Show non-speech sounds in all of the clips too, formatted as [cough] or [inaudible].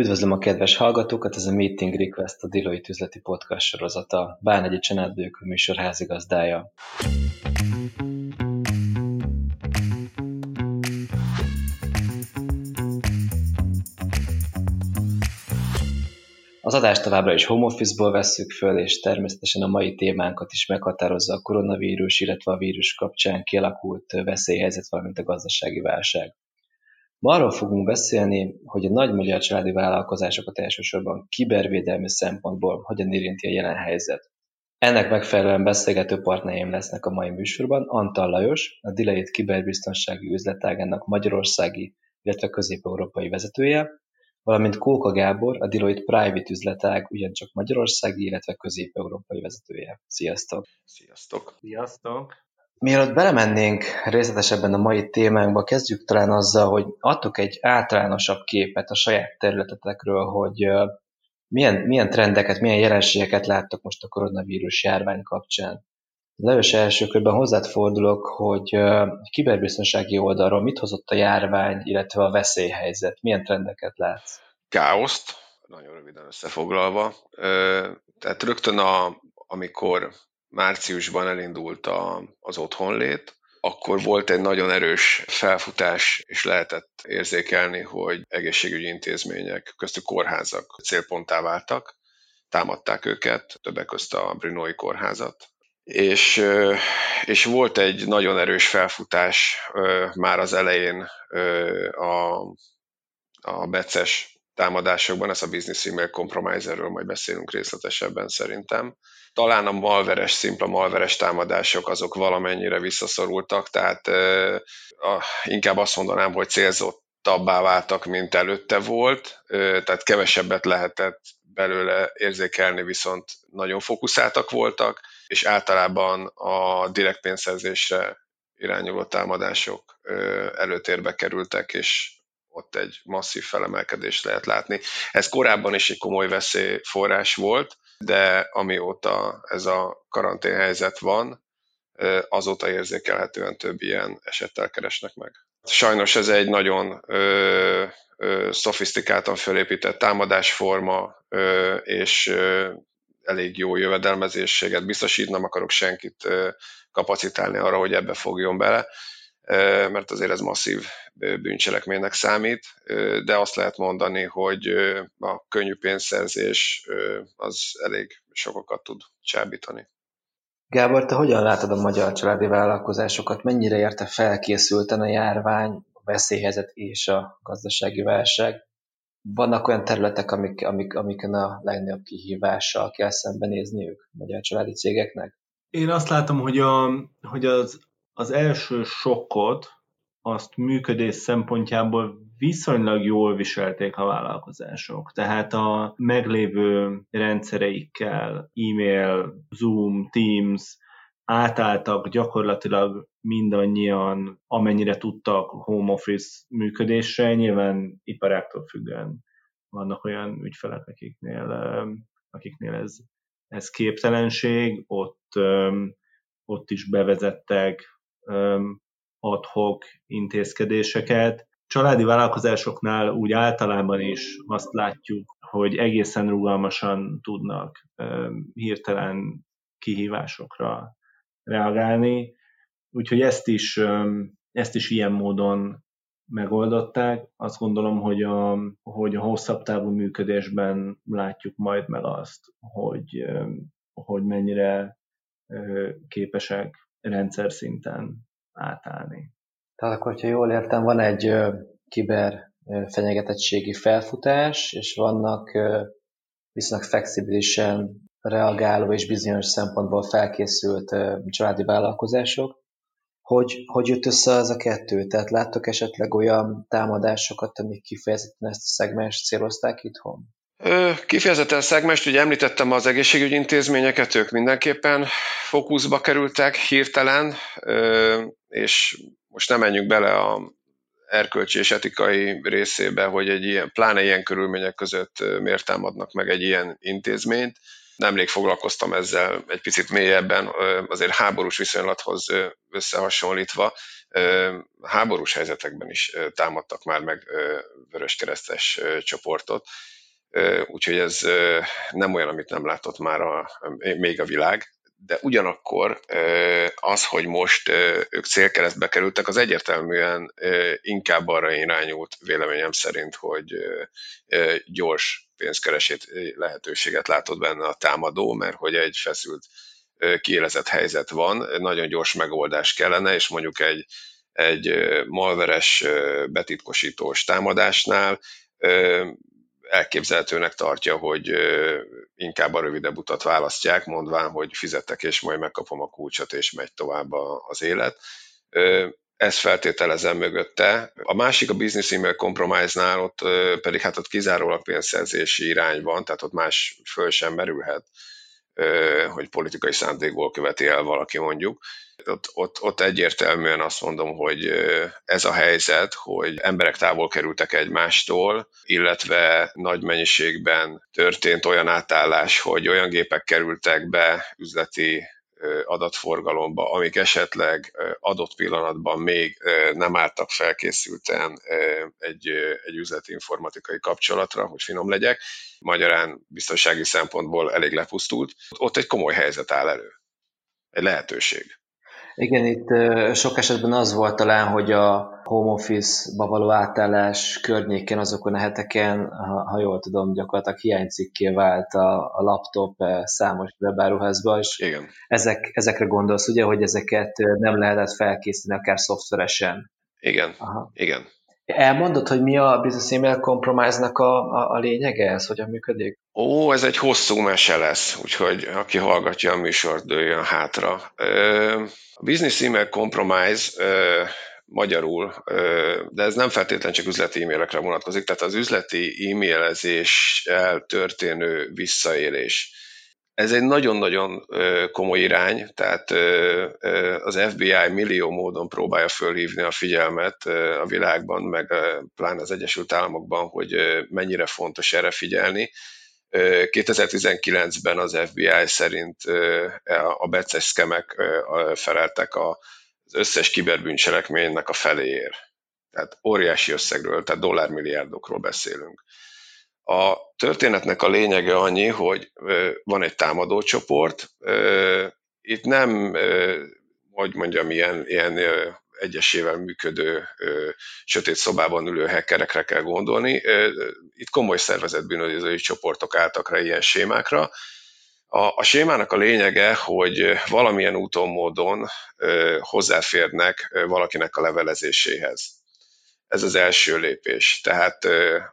Üdvözlöm a kedves hallgatókat, ez a Meeting Request a Deloitte üzleti podcast sorozata. Bánegyi Csenádők a műsor házigazdája. Az adást továbbra is home office-ból vesszük föl, és természetesen a mai témánkat is meghatározza a koronavírus, illetve a vírus kapcsán kialakult veszélyhelyzet, valamint a gazdasági válság. Ma arról fogunk beszélni, hogy a nagy magyar családi vállalkozásokat elsősorban kibervédelmi szempontból hogyan érinti a jelen helyzet. Ennek megfelelően beszélgető partnereim lesznek a mai műsorban Antal Lajos, a Delayed kiberbiztonsági üzletágának magyarországi, illetve közép-európai vezetője, valamint Kóka Gábor, a Deloitte Private üzletág ugyancsak magyarországi, illetve közép-európai vezetője. Sziasztok! Sziasztok! Sziasztok! Mielőtt belemennénk részletesebben a mai témánkba, kezdjük talán azzal, hogy adtok egy általánosabb képet a saját területetekről, hogy milyen, milyen trendeket, milyen jelenségeket láttok most a koronavírus járvány kapcsán. Lajos első körben hozzád fordulok, hogy kiberbiztonsági oldalról mit hozott a járvány, illetve a veszélyhelyzet, milyen trendeket látsz? Káoszt, nagyon röviden összefoglalva. Tehát rögtön, a, amikor márciusban elindult a, az otthonlét, akkor volt egy nagyon erős felfutás, és lehetett érzékelni, hogy egészségügyi intézmények, köztük kórházak célponttá váltak, támadták őket, többek közt a Brunói kórházat. És, és volt egy nagyon erős felfutás már az elején a, a beces támadásokban, ez a Business Email Compromiserről majd beszélünk részletesebben szerintem. Talán a malveres, szimpla malveres támadások azok valamennyire visszaszorultak, tehát a, inkább azt mondanám, hogy célzottabbá váltak, mint előtte volt, tehát kevesebbet lehetett belőle érzékelni, viszont nagyon fókuszáltak voltak, és általában a direkt pénzszerzésre irányuló támadások előtérbe kerültek, és ott egy masszív felemelkedést lehet látni. Ez korábban is egy komoly veszélyforrás volt, de amióta ez a karanténhelyzet van, azóta érzékelhetően több ilyen esettel keresnek meg. Sajnos ez egy nagyon ö, ö, szofisztikáltan fölépített támadásforma, ö, és ö, elég jó jövedelmezésséget biztosít, nem akarok senkit ö, kapacitálni arra, hogy ebbe fogjon bele, mert azért ez masszív bűncselekménynek számít, de azt lehet mondani, hogy a könnyű pénzszerzés az elég sokakat tud csábítani. Gábor, te hogyan látod a magyar családi vállalkozásokat? Mennyire érte felkészülten a járvány, a veszélyhelyzet és a gazdasági válság? Vannak olyan területek, amik, amik, amiken a legnagyobb kihívással kell szembenézniük a magyar családi cégeknek? Én azt látom, hogy, a, hogy az, az első sokkot, azt működés szempontjából viszonylag jól viselték a vállalkozások. Tehát a meglévő rendszereikkel, e-mail, Zoom, Teams, átálltak gyakorlatilag mindannyian, amennyire tudtak home office működésre, nyilván iparáktól függően vannak olyan ügyfelek, akiknél, akiknél ez, ez képtelenség, ott, ott is bevezettek adhok intézkedéseket. Családi vállalkozásoknál úgy általában is azt látjuk, hogy egészen rugalmasan tudnak hirtelen kihívásokra reagálni, úgyhogy ezt is, ezt is ilyen módon megoldották. Azt gondolom, hogy a, hogy a hosszabb távú működésben látjuk majd meg azt, hogy, hogy mennyire képesek rendszer szinten átállni. Tehát akkor, hogyha jól értem, van egy kiber fenyegetettségi felfutás, és vannak viszonylag flexibilisen reagáló és bizonyos szempontból felkészült családi vállalkozások. Hogy, hogy jött össze az a kettő? Tehát láttok esetleg olyan támadásokat, amik kifejezetten ezt a szegmens célozták itthon? Kifejezetten szegmest, ugye említettem az egészségügyi intézményeket, ők mindenképpen fókuszba kerültek hirtelen, és most nem menjünk bele a erkölcsi és etikai részébe, hogy egy ilyen, pláne ilyen körülmények között miért támadnak meg egy ilyen intézményt. Nemrég foglalkoztam ezzel egy picit mélyebben, azért háborús viszonylathoz összehasonlítva. Háborús helyzetekben is támadtak már meg vöröskeresztes csoportot, úgyhogy ez nem olyan, amit nem látott már a, még a világ, de ugyanakkor az, hogy most ők célkeresztbe kerültek, az egyértelműen inkább arra irányult véleményem szerint, hogy gyors pénzkeresét lehetőséget látott benne a támadó, mert hogy egy feszült kiélezett helyzet van, nagyon gyors megoldás kellene, és mondjuk egy, egy malveres betitkosítós támadásnál elképzelhetőnek tartja, hogy inkább a rövidebb utat választják, mondván, hogy fizetek, és majd megkapom a kulcsot, és megy tovább az élet. Ez feltételezem mögötte. A másik a business email compromise-nál ott pedig hát ott kizárólag pénzszerzési irány van, tehát ott más föl sem merülhet hogy politikai szándékból követi el valaki mondjuk. Ott, ott, ott egyértelműen azt mondom, hogy ez a helyzet, hogy emberek távol kerültek egymástól, illetve nagy mennyiségben történt olyan átállás, hogy olyan gépek kerültek be üzleti adatforgalomba, amik esetleg adott pillanatban még nem álltak felkészülten egy, egy üzleti kapcsolatra, hogy finom legyek, magyarán biztonsági szempontból elég lepusztult. Ott egy komoly helyzet áll elő. Egy lehetőség. Igen, itt sok esetben az volt talán, hogy a home office-ba való átállás környéken, azokon a heteken, ha, ha jól tudom, gyakorlatilag hiánycikké vált a, a laptop számos webáruházba, és Igen. Ezek, ezekre gondolsz, ugye, hogy ezeket nem lehetett felkészíteni akár szoftveresen. Igen, Aha. igen. Elmondod, hogy mi a business email compromise-nak a, a, a lényege, ez hogyan működik? Ó, ez egy hosszú mese lesz, úgyhogy aki hallgatja a műsort, dőljön hátra. A business email compromise magyarul, de ez nem feltétlenül csak üzleti e-mailekre vonatkozik, tehát az üzleti e-mailezéssel történő visszaélés ez egy nagyon-nagyon komoly irány, tehát az FBI millió módon próbálja fölhívni a figyelmet a világban, meg pláne az Egyesült Államokban, hogy mennyire fontos erre figyelni. 2019-ben az FBI szerint a becses szkemek feleltek az összes kiberbűncselekménynek a feléért. Tehát óriási összegről, tehát dollármilliárdokról beszélünk. A történetnek a lényege annyi, hogy van egy támadócsoport, itt nem, hogy mondjam, ilyen, ilyen egyesével működő sötét szobában ülő hackerekre kell gondolni. Itt komoly szervezett bűnözői csoportok álltak rá ilyen sémákra. A, a sémának a lényege, hogy valamilyen úton, módon hozzáférnek valakinek a levelezéséhez ez az első lépés. Tehát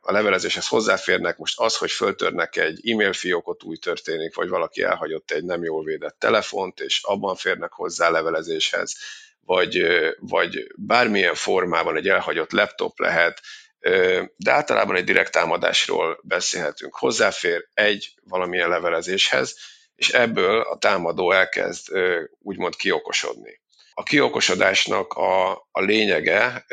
a levelezéshez hozzáférnek, most az, hogy föltörnek egy e-mail fiókot, úgy történik, vagy valaki elhagyott egy nem jól védett telefont, és abban férnek hozzá levelezéshez, vagy, vagy bármilyen formában egy elhagyott laptop lehet, de általában egy direkt támadásról beszélhetünk. Hozzáfér egy valamilyen levelezéshez, és ebből a támadó elkezd úgymond kiokosodni. A kiokosodásnak a, a lényege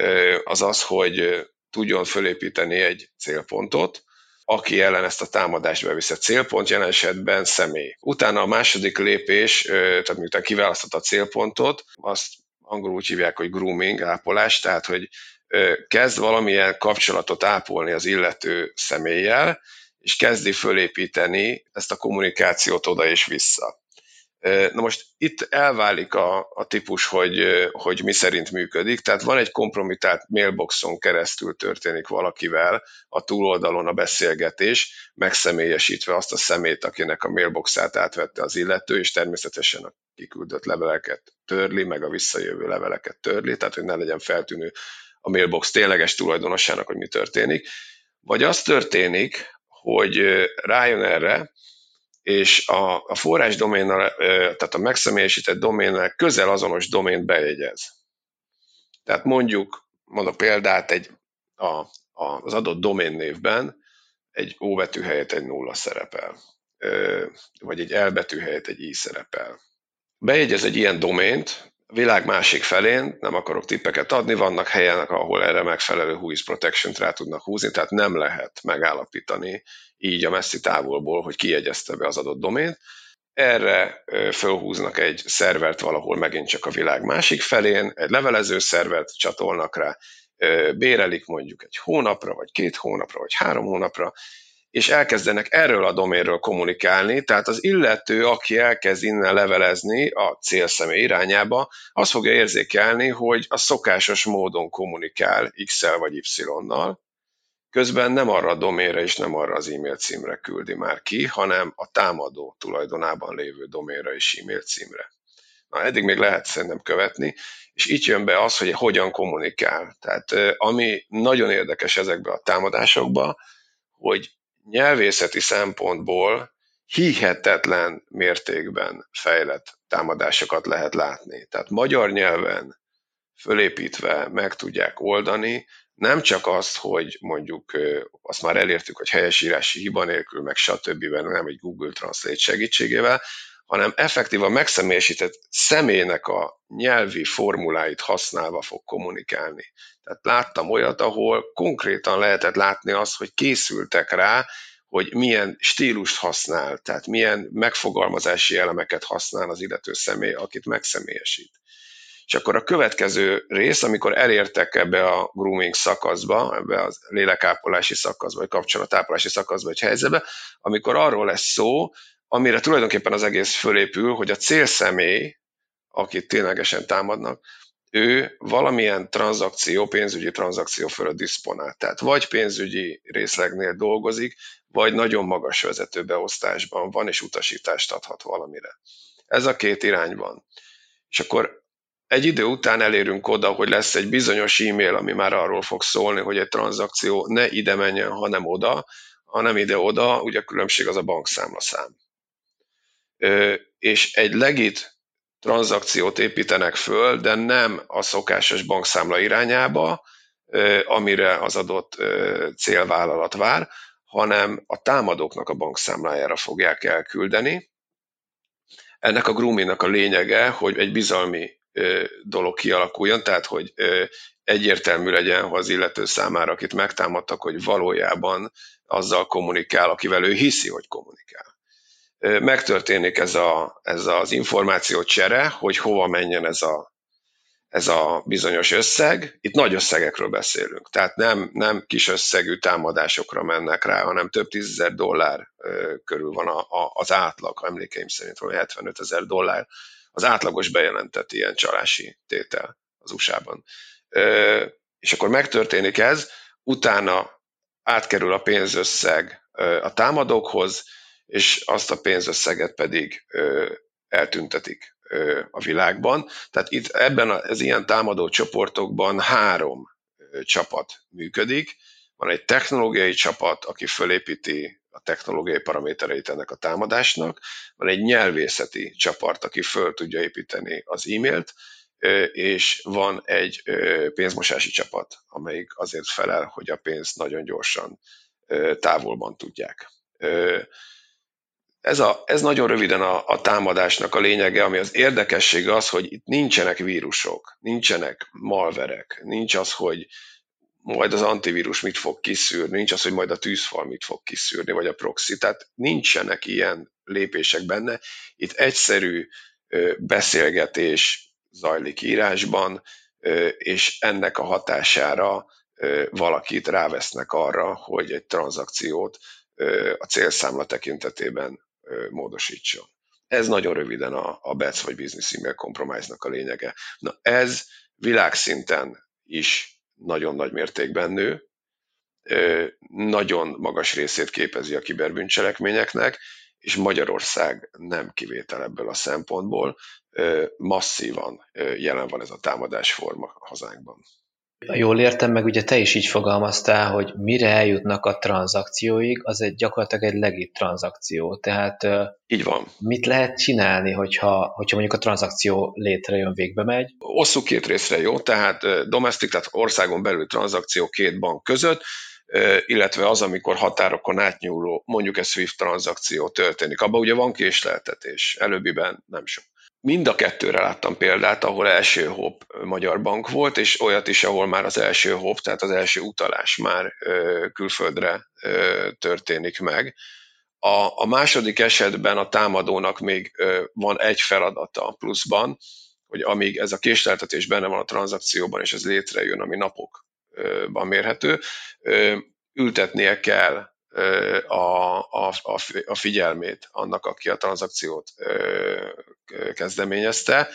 az az, hogy tudjon fölépíteni egy célpontot, aki ellen ezt a támadást bevisz. A célpont jelen esetben személy. Utána a második lépés, tehát miután kiválasztott a célpontot, azt angolul úgy hívják, hogy grooming, ápolás, tehát hogy kezd valamilyen kapcsolatot ápolni az illető személlyel, és kezdi fölépíteni ezt a kommunikációt oda és vissza. Na most itt elválik a, a típus, hogy, hogy mi szerint működik, tehát van egy kompromitált mailboxon keresztül történik valakivel a túloldalon a beszélgetés, megszemélyesítve azt a szemét, akinek a mailboxát átvette az illető, és természetesen a kiküldött leveleket törli, meg a visszajövő leveleket törli, tehát hogy ne legyen feltűnő a mailbox tényleges tulajdonosának, hogy mi történik. Vagy az történik, hogy rájön erre, és a, a forrás doménnal, tehát a megszemélyesített doménnel közel azonos domént bejegyez. Tehát mondjuk, mondok példát, egy, a, a, az adott domén névben egy O betű helyett egy nulla szerepel, vagy egy L betű helyett egy I szerepel. Bejegyez egy ilyen domént, világ másik felén, nem akarok tippeket adni, vannak helyenek, ahol erre megfelelő whois protection-t rá tudnak húzni, tehát nem lehet megállapítani így a messzi távolból, hogy kiegyezte be az adott domént. erre fölhúznak egy szervert valahol megint csak a világ másik felén, egy levelező szervert csatolnak rá, bérelik mondjuk egy hónapra, vagy két hónapra, vagy három hónapra, és elkezdenek erről a doménről kommunikálni, tehát az illető, aki elkezd innen levelezni a célszemély irányába, az fogja érzékelni, hogy a szokásos módon kommunikál X-el vagy Y-nal, közben nem arra a doménre és nem arra az e-mail címre küldi már ki, hanem a támadó tulajdonában lévő doménre és e-mail címre. Na, eddig még lehet szerintem követni, és itt jön be az, hogy hogyan kommunikál. Tehát ami nagyon érdekes ezekben a támadásokban, hogy nyelvészeti szempontból hihetetlen mértékben fejlett támadásokat lehet látni. Tehát magyar nyelven fölépítve meg tudják oldani, nem csak azt, hogy mondjuk azt már elértük, hogy helyesírási hiba nélkül, meg stb. nem egy Google Translate segítségével, hanem effektívan megszemélyesített személynek a nyelvi formuláit használva fog kommunikálni. Tehát láttam olyat, ahol konkrétan lehetett látni azt, hogy készültek rá, hogy milyen stílust használ, tehát milyen megfogalmazási elemeket használ az illető személy, akit megszemélyesít. És akkor a következő rész, amikor elértek ebbe a grooming szakaszba, ebbe a lélekápolási szakaszba, vagy kapcsolatápolási szakaszba, vagy helyzetbe, amikor arról lesz szó, amire tulajdonképpen az egész fölépül, hogy a célszemély, akit ténylegesen támadnak, ő valamilyen tranzakció, pénzügyi tranzakció fölött diszponál. Tehát vagy pénzügyi részlegnél dolgozik, vagy nagyon magas vezetőbeosztásban van, és utasítást adhat valamire. Ez a két irány van. És akkor egy idő után elérünk oda, hogy lesz egy bizonyos e-mail, ami már arról fog szólni, hogy egy tranzakció ne ide menjen, hanem oda, hanem ide-oda, ugye a különbség az a bankszámlaszám. És egy legit tranzakciót építenek föl, de nem a szokásos bankszámla irányába, amire az adott célvállalat vár, hanem a támadóknak a bankszámlájára fogják elküldeni. Ennek a groomingnak a lényege, hogy egy bizalmi dolog kialakuljon, tehát hogy egyértelmű legyen az illető számára, akit megtámadtak, hogy valójában azzal kommunikál, akivel ő hiszi, hogy kommunikál megtörténik ez, a, ez az információ csere, hogy hova menjen ez a, ez a bizonyos összeg. Itt nagy összegekről beszélünk, tehát nem, nem kis összegű támadásokra mennek rá, hanem több tízezer dollár körül van a, a, az átlag, ha emlékeim szerint valami 75 ezer dollár, az átlagos bejelentett ilyen csalási tétel az USA-ban. És akkor megtörténik ez, utána átkerül a pénzösszeg a támadókhoz, és azt a pénzösszeget pedig eltüntetik a világban. Tehát itt ebben az ilyen támadó csoportokban három csapat működik. Van egy technológiai csapat, aki fölépíti a technológiai paramétereit ennek a támadásnak, van egy nyelvészeti csapat, aki föl tudja építeni az e-mailt, és van egy pénzmosási csapat, amelyik azért felel, hogy a pénzt nagyon gyorsan távolban tudják. Ez, a, ez nagyon röviden a, a támadásnak a lényege, ami az érdekessége az, hogy itt nincsenek vírusok, nincsenek malverek, nincs az, hogy majd az antivírus mit fog kiszűrni, nincs az, hogy majd a tűzfal mit fog kiszűrni, vagy a proxy. Tehát nincsenek ilyen lépések benne. Itt egyszerű beszélgetés zajlik írásban, és ennek a hatására valakit rávesznek arra, hogy egy tranzakciót a célszámla tekintetében módosítson. Ez nagyon röviden a, a BETS vagy Business Email Compromise-nak a lényege. Na ez világszinten is nagyon nagy mértékben nő, nagyon magas részét képezi a kiberbűncselekményeknek, és Magyarország nem kivétel ebből a szempontból. Masszívan jelen van ez a támadásforma hazánkban. Jól értem, meg ugye te is így fogalmaztál, hogy mire eljutnak a tranzakcióig, az egy gyakorlatilag egy legit tranzakció. Tehát így van. Mit lehet csinálni, hogyha, hogyha mondjuk a tranzakció létrejön, végbe megy? Osszuk két részre, jó? Tehát domestic, tehát országon belül tranzakció két bank között, illetve az, amikor határokon átnyúló, mondjuk egy SWIFT tranzakció történik. Abban ugye van késleltetés, előbbiben nem sok. Mind a kettőre láttam példát, ahol első hop magyar bank volt, és olyat is, ahol már az első hop, tehát az első utalás már külföldre történik meg, A, a második esetben a támadónak még van egy feladata pluszban, hogy amíg ez a késleltetés benne van a tranzakcióban, és ez létrejön, ami napokban mérhető, ültetnie kell a, a, a figyelmét annak, aki a tranzakciót kezdeményezte,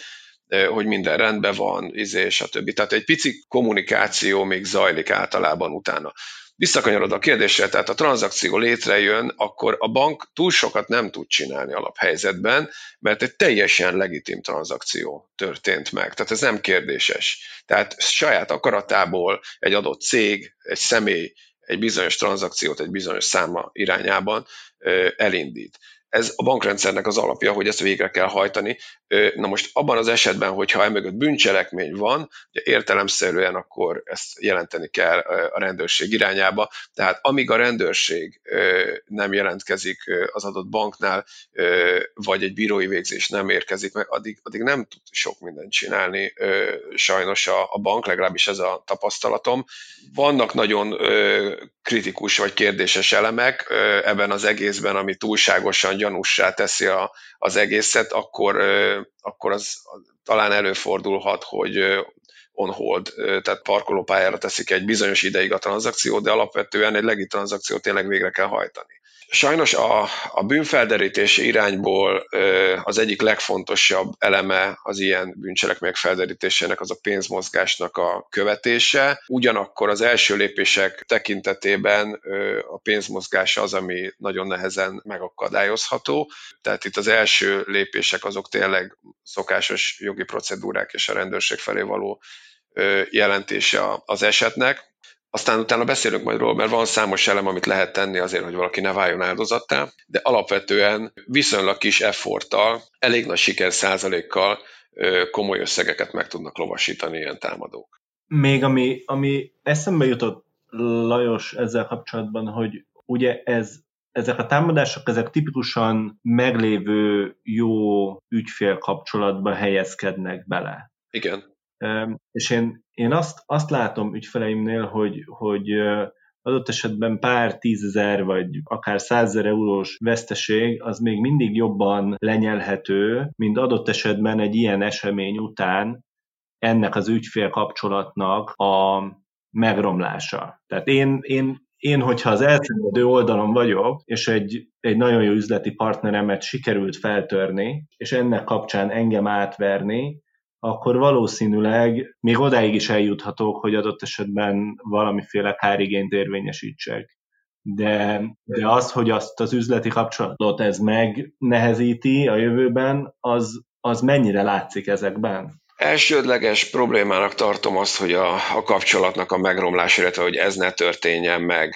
hogy minden rendben van, izé, stb. Tehát egy pici kommunikáció még zajlik általában utána. Visszakanyarod a kérdésre, tehát a tranzakció létrejön, akkor a bank túl sokat nem tud csinálni alaphelyzetben, mert egy teljesen legitim tranzakció történt meg. Tehát ez nem kérdéses. Tehát saját akaratából egy adott cég, egy személy egy bizonyos tranzakciót egy bizonyos száma irányában elindít. Ez a bankrendszernek az alapja, hogy ezt végre kell hajtani. Na most abban az esetben, hogyha emögött bűncselekmény van, ugye értelemszerűen akkor ezt jelenteni kell a rendőrség irányába. Tehát amíg a rendőrség nem jelentkezik az adott banknál, vagy egy bírói végzés nem érkezik meg, addig, addig nem tud sok mindent csinálni sajnos a, a bank, legalábbis ez a tapasztalatom. Vannak nagyon kritikus vagy kérdéses elemek ebben az egészben, ami túlságosan gyanussá teszi a, az egészet, akkor, akkor az talán előfordulhat, hogy on hold, tehát parkolópályára teszik egy bizonyos ideig a tranzakciót, de alapvetően egy legit tranzakciót tényleg végre kell hajtani. Sajnos a, a bűnfelderítési irányból az egyik legfontosabb eleme az ilyen bűncselekmények felderítésének az a pénzmozgásnak a követése. Ugyanakkor az első lépések tekintetében a pénzmozgás az, ami nagyon nehezen megakadályozható. Tehát itt az első lépések azok tényleg szokásos jogi procedúrák és a rendőrség felé való jelentése az esetnek. Aztán utána beszélünk majd róla, mert van számos elem, amit lehet tenni azért, hogy valaki ne váljon áldozattá, de alapvetően viszonylag kis efforttal, elég nagy siker százalékkal komoly összegeket meg tudnak lovasítani ilyen támadók. Még ami, ami eszembe jutott Lajos ezzel kapcsolatban, hogy ugye ez ezek a támadások, ezek tipikusan meglévő jó ügyfél kapcsolatba helyezkednek bele. Igen. És én, én azt, azt látom ügyfeleimnél, hogy, hogy adott esetben pár tízezer vagy akár százezer eurós veszteség az még mindig jobban lenyelhető, mint adott esetben egy ilyen esemény után ennek az ügyfél kapcsolatnak a megromlása. Tehát én, én, én hogyha az elszenvedő oldalon vagyok, és egy, egy nagyon jó üzleti partneremet sikerült feltörni, és ennek kapcsán engem átverni, akkor valószínűleg még odáig is eljuthatok, hogy adott esetben valamiféle kárigényt érvényesítsek. De, de az, hogy azt az üzleti kapcsolatot ez megnehezíti a jövőben, az, az mennyire látszik ezekben? Elsődleges problémának tartom azt, hogy a, a kapcsolatnak a megromlás, illetve hogy ez ne történjen meg.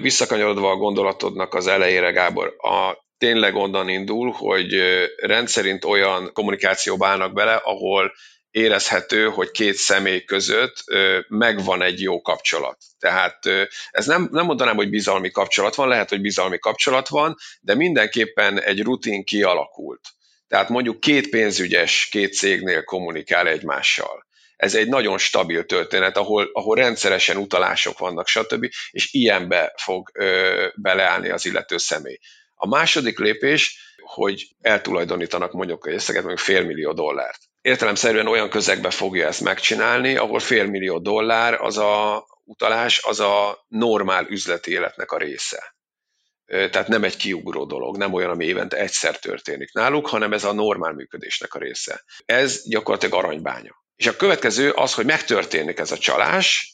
Visszakanyarodva a gondolatodnak az elejére, Gábor, a tényleg onnan indul, hogy rendszerint olyan kommunikációba állnak bele, ahol érezhető, hogy két személy között megvan egy jó kapcsolat. Tehát ez nem, nem mondanám, hogy bizalmi kapcsolat van, lehet, hogy bizalmi kapcsolat van, de mindenképpen egy rutin kialakult. Tehát mondjuk két pénzügyes, két cégnél kommunikál egymással. Ez egy nagyon stabil történet, ahol, ahol rendszeresen utalások vannak, stb., és ilyenbe fog ö, beleállni az illető személy. A második lépés, hogy eltulajdonítanak mondjuk egy összeget, mondjuk fél millió dollárt. Értelemszerűen olyan közegbe fogja ezt megcsinálni, ahol fél millió dollár az a utalás, az a normál üzleti életnek a része. Tehát nem egy kiugró dolog, nem olyan, ami évente egyszer történik náluk, hanem ez a normál működésnek a része. Ez gyakorlatilag aranybánya. És a következő az, hogy megtörténik ez a csalás,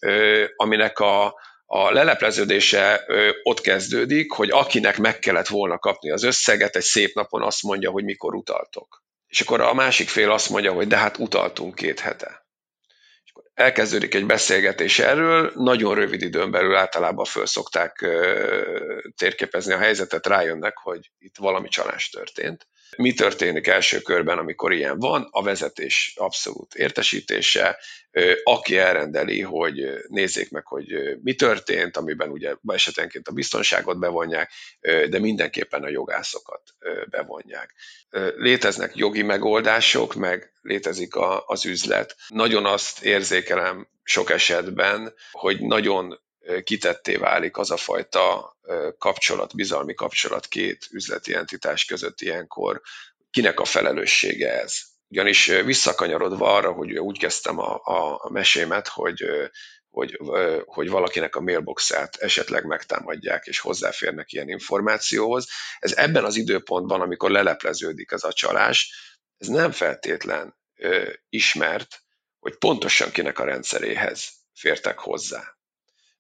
aminek a, a lelepleződése ott kezdődik, hogy akinek meg kellett volna kapni az összeget, egy szép napon azt mondja, hogy mikor utaltok. És akkor a másik fél azt mondja, hogy de hát utaltunk két hete. És akkor elkezdődik egy beszélgetés erről, nagyon rövid időn belül általában föl szokták térképezni a helyzetet, rájönnek, hogy itt valami csalás történt. Mi történik első körben, amikor ilyen van? A vezetés abszolút értesítése, aki elrendeli, hogy nézzék meg, hogy mi történt, amiben ugye esetenként a biztonságot bevonják, de mindenképpen a jogászokat bevonják. Léteznek jogi megoldások, meg létezik a, az üzlet. Nagyon azt érzékelem sok esetben, hogy nagyon kitetté válik az a fajta kapcsolat, bizalmi kapcsolat két üzleti entitás között ilyenkor, kinek a felelőssége ez. Ugyanis visszakanyarodva arra, hogy úgy kezdtem a, a mesémet, hogy, hogy, hogy valakinek a mailboxát esetleg megtámadják és hozzáférnek ilyen információhoz. Ez ebben az időpontban, amikor lelepleződik ez a csalás, ez nem feltétlen ismert, hogy pontosan kinek a rendszeréhez fértek hozzá.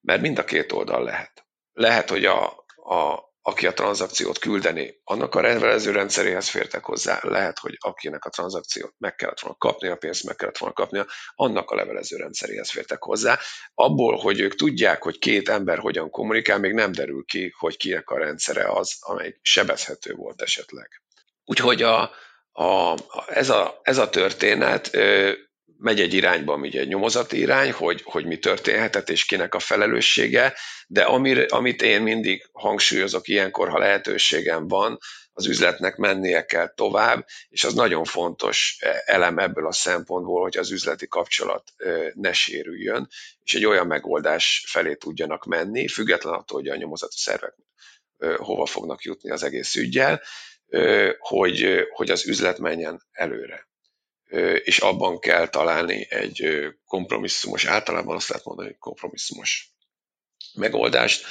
Mert mind a két oldal lehet. Lehet, hogy a, a, aki a tranzakciót küldeni, annak a rendelező rendszeréhez fértek hozzá, lehet, hogy akinek a tranzakciót meg kellett volna kapni, a pénzt meg kellett volna kapnia, annak a levelező rendszeréhez fértek hozzá. Abból, hogy ők tudják, hogy két ember hogyan kommunikál, még nem derül ki, hogy kinek a rendszere az, amely sebezhető volt esetleg. Úgyhogy a, a, ez, a, ez a történet megy egy irányba, ami egy nyomozati irány, hogy, hogy mi történhetett és kinek a felelőssége, de amir, amit én mindig hangsúlyozok ilyenkor, ha lehetőségem van, az üzletnek mennie kell tovább, és az nagyon fontos elem ebből a szempontból, hogy az üzleti kapcsolat ne sérüljön, és egy olyan megoldás felé tudjanak menni, független attól, hogy a nyomozati szervek hova fognak jutni az egész ügyjel, hogy, hogy az üzlet menjen előre. És abban kell találni egy kompromisszumos, általában azt lehet mondani, hogy kompromisszumos megoldást,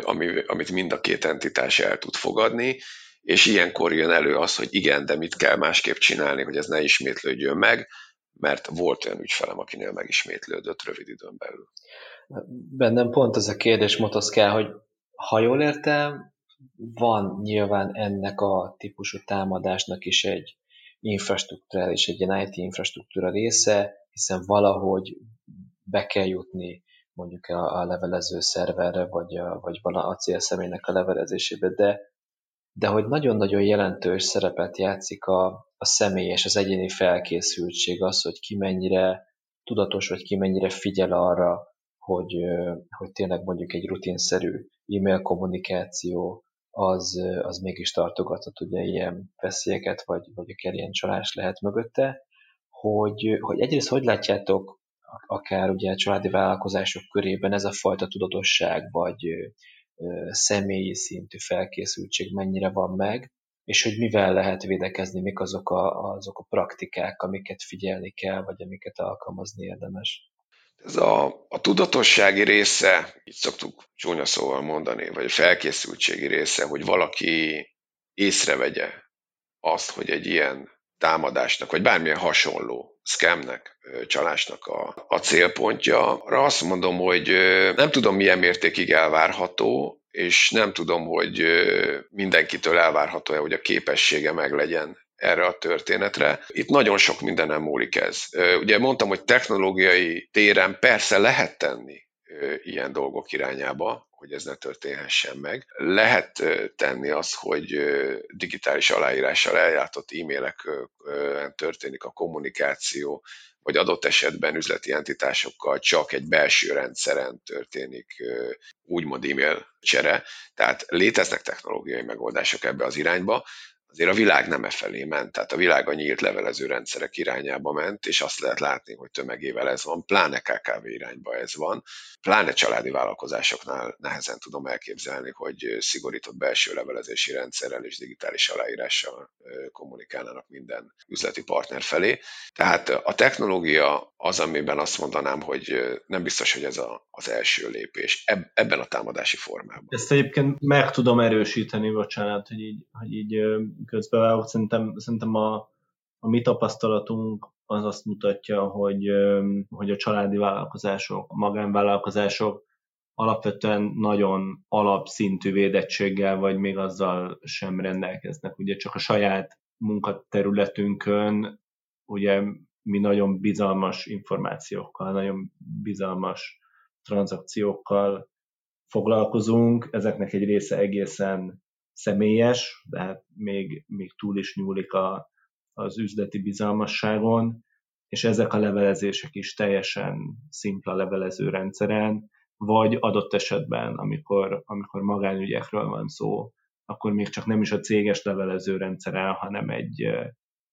ami, amit mind a két entitás el tud fogadni, és ilyenkor jön elő az, hogy igen, de mit kell másképp csinálni, hogy ez ne ismétlődjön meg, mert volt olyan ügyfelem, akinél megismétlődött rövid időn belül. Bennem pont ez a kérdés motoszkál, hogy ha jól értem, van nyilván ennek a típusú támadásnak is egy infrastruktúrális, egy ilyen IT infrastruktúra része, hiszen valahogy be kell jutni mondjuk a, a levelező szerverre, vagy, a, vagy vala a célszemélynek a levelezésébe, de, de hogy nagyon-nagyon jelentős szerepet játszik a, a személyes, az egyéni felkészültség, az, hogy ki mennyire tudatos, vagy ki mennyire figyel arra, hogy, hogy tényleg mondjuk egy rutinszerű e-mail kommunikáció, az, az mégis tartogatott ugye ilyen veszélyeket, vagy, vagy akár ilyen csalás lehet mögötte, hogy, hogy egyrészt hogy látjátok akár ugye a családi vállalkozások körében ez a fajta tudatosság, vagy ö, személyi szintű felkészültség mennyire van meg, és hogy mivel lehet védekezni, mik azok a, azok a praktikák, amiket figyelni kell, vagy amiket alkalmazni érdemes. Ez a, a tudatossági része, így szoktuk csúnya szóval mondani, vagy a felkészültségi része, hogy valaki észrevegye azt, hogy egy ilyen támadásnak, vagy bármilyen hasonló scamnek, csalásnak a, a célpontja. Arra azt mondom, hogy nem tudom milyen mértékig elvárható, és nem tudom, hogy mindenkitől elvárható-e, hogy a képessége meglegyen erre a történetre. Itt nagyon sok mindenem múlik ez. Ugye mondtam, hogy technológiai téren persze lehet tenni ilyen dolgok irányába, hogy ez ne történhessen meg. Lehet tenni azt, hogy digitális aláírással eljátott e-mailek történik a kommunikáció, vagy adott esetben üzleti entitásokkal csak egy belső rendszeren történik úgymond e-mail csere. Tehát léteznek technológiai megoldások ebbe az irányba, azért a világ nem e felé ment, tehát a világ a nyílt levelező rendszerek irányába ment, és azt lehet látni, hogy tömegével ez van, pláne KKV irányba ez van, pláne családi vállalkozásoknál nehezen tudom elképzelni, hogy szigorított belső levelezési rendszerrel és digitális aláírással kommunikálnának minden üzleti partner felé. Tehát a technológia az, amiben azt mondanám, hogy nem biztos, hogy ez a, az első lépés ebben a támadási formában. Ezt egyébként meg tudom erősíteni, bocsánat, hogy így, hogy így közbevágok. Szerintem, szerintem a, a mi tapasztalatunk az azt mutatja, hogy, hogy a családi vállalkozások, a magánvállalkozások alapvetően nagyon alapszintű védettséggel, vagy még azzal sem rendelkeznek. Ugye csak a saját munkaterületünkön, ugye mi nagyon bizalmas információkkal, nagyon bizalmas tranzakciókkal foglalkozunk, ezeknek egy része egészen személyes, de még, még túl is nyúlik a, az üzleti bizalmasságon, és ezek a levelezések is teljesen szimpla levelező rendszeren, vagy adott esetben, amikor, amikor magánügyekről van szó, akkor még csak nem is a céges levelező rendszeren, hanem egy,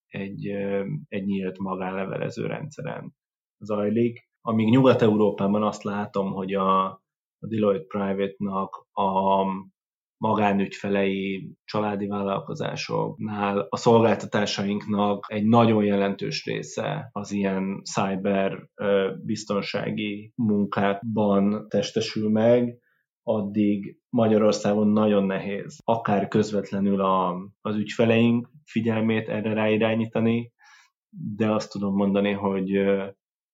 egy, egy nyílt magánlevelező rendszeren zajlik. Amíg Nyugat-Európában azt látom, hogy a, a Deloitte Private-nak a magánügyfelei, családi vállalkozásoknál a szolgáltatásainknak egy nagyon jelentős része az ilyen cyber biztonsági munkákban testesül meg, addig Magyarországon nagyon nehéz akár közvetlenül a, az ügyfeleink figyelmét erre ráirányítani, de azt tudom mondani, hogy,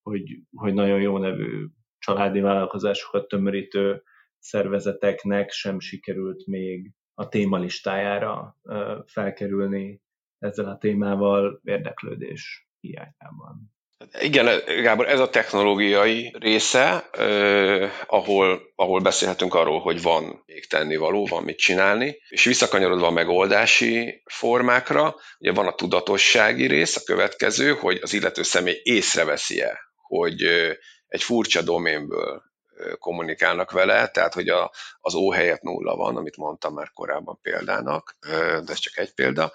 hogy, hogy nagyon jó nevű családi vállalkozásokat tömörítő szervezeteknek sem sikerült még a témalistájára felkerülni ezzel a témával érdeklődés hiányában. Igen, Gábor, ez a technológiai része, eh, ahol, ahol beszélhetünk arról, hogy van még tennivaló, van mit csinálni, és visszakanyarodva a megoldási formákra, ugye van a tudatossági rész, a következő, hogy az illető személy észreveszi-e, hogy egy furcsa doménből kommunikálnak vele, tehát hogy a, az ó helyett nulla van, amit mondtam már korábban példának, de ez csak egy példa,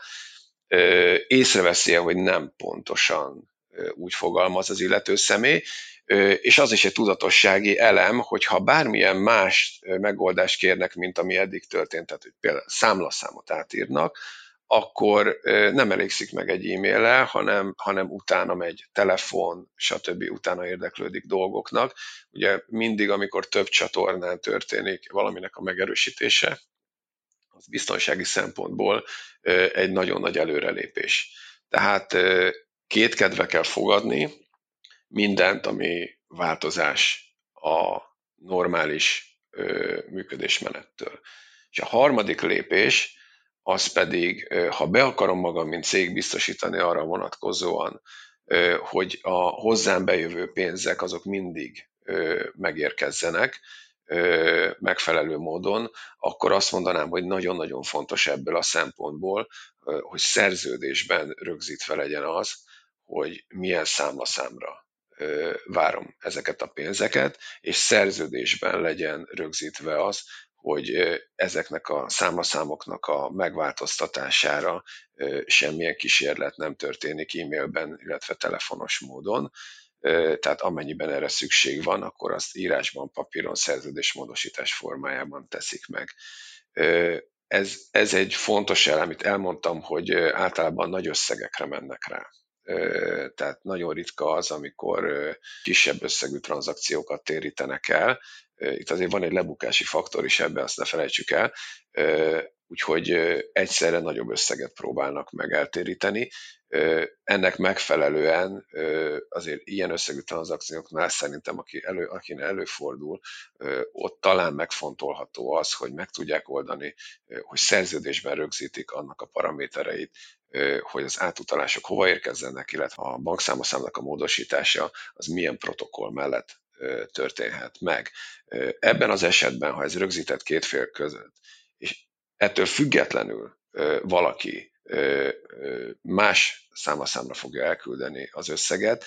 észreveszi-e, hogy nem pontosan úgy fogalmaz az illető személy, és az is egy tudatossági elem, hogyha bármilyen más megoldást kérnek, mint ami eddig történt, tehát hogy például számlaszámot átírnak, akkor nem elégszik meg egy e-mail hanem, hanem utána megy telefon, stb. utána érdeklődik dolgoknak. Ugye mindig, amikor több csatornán történik valaminek a megerősítése, az biztonsági szempontból egy nagyon nagy előrelépés. Tehát két kedve kell fogadni mindent, ami változás a normális működésmenettől. És a harmadik lépés, az pedig, ha be akarom magam, mint cég biztosítani arra vonatkozóan, hogy a hozzám bejövő pénzek azok mindig megérkezzenek megfelelő módon, akkor azt mondanám, hogy nagyon-nagyon fontos ebből a szempontból, hogy szerződésben rögzítve legyen az, hogy milyen számlaszámra várom ezeket a pénzeket, és szerződésben legyen rögzítve az, hogy ezeknek a számlaszámoknak a megváltoztatására semmilyen kísérlet nem történik e-mailben, illetve telefonos módon. Tehát amennyiben erre szükség van, akkor azt írásban, papíron, szerződésmódosítás formájában teszik meg. Ez, ez egy fontos elem, amit elmondtam, hogy általában nagy összegekre mennek rá tehát nagyon ritka az, amikor kisebb összegű tranzakciókat térítenek el. Itt azért van egy lebukási faktor is ebbe, azt ne felejtsük el, úgyhogy egyszerre nagyobb összeget próbálnak meg eltéríteni. Ennek megfelelően azért ilyen összegű tranzakcióknál szerintem, aki elő, akinek előfordul, ott talán megfontolható az, hogy meg tudják oldani, hogy szerződésben rögzítik annak a paramétereit, hogy az átutalások hova érkezzenek, illetve a bankszámlaszámnak a módosítása az milyen protokoll mellett történhet meg. Ebben az esetben, ha ez rögzített két fél között, és ettől függetlenül valaki más számaszámra fogja elküldeni az összeget,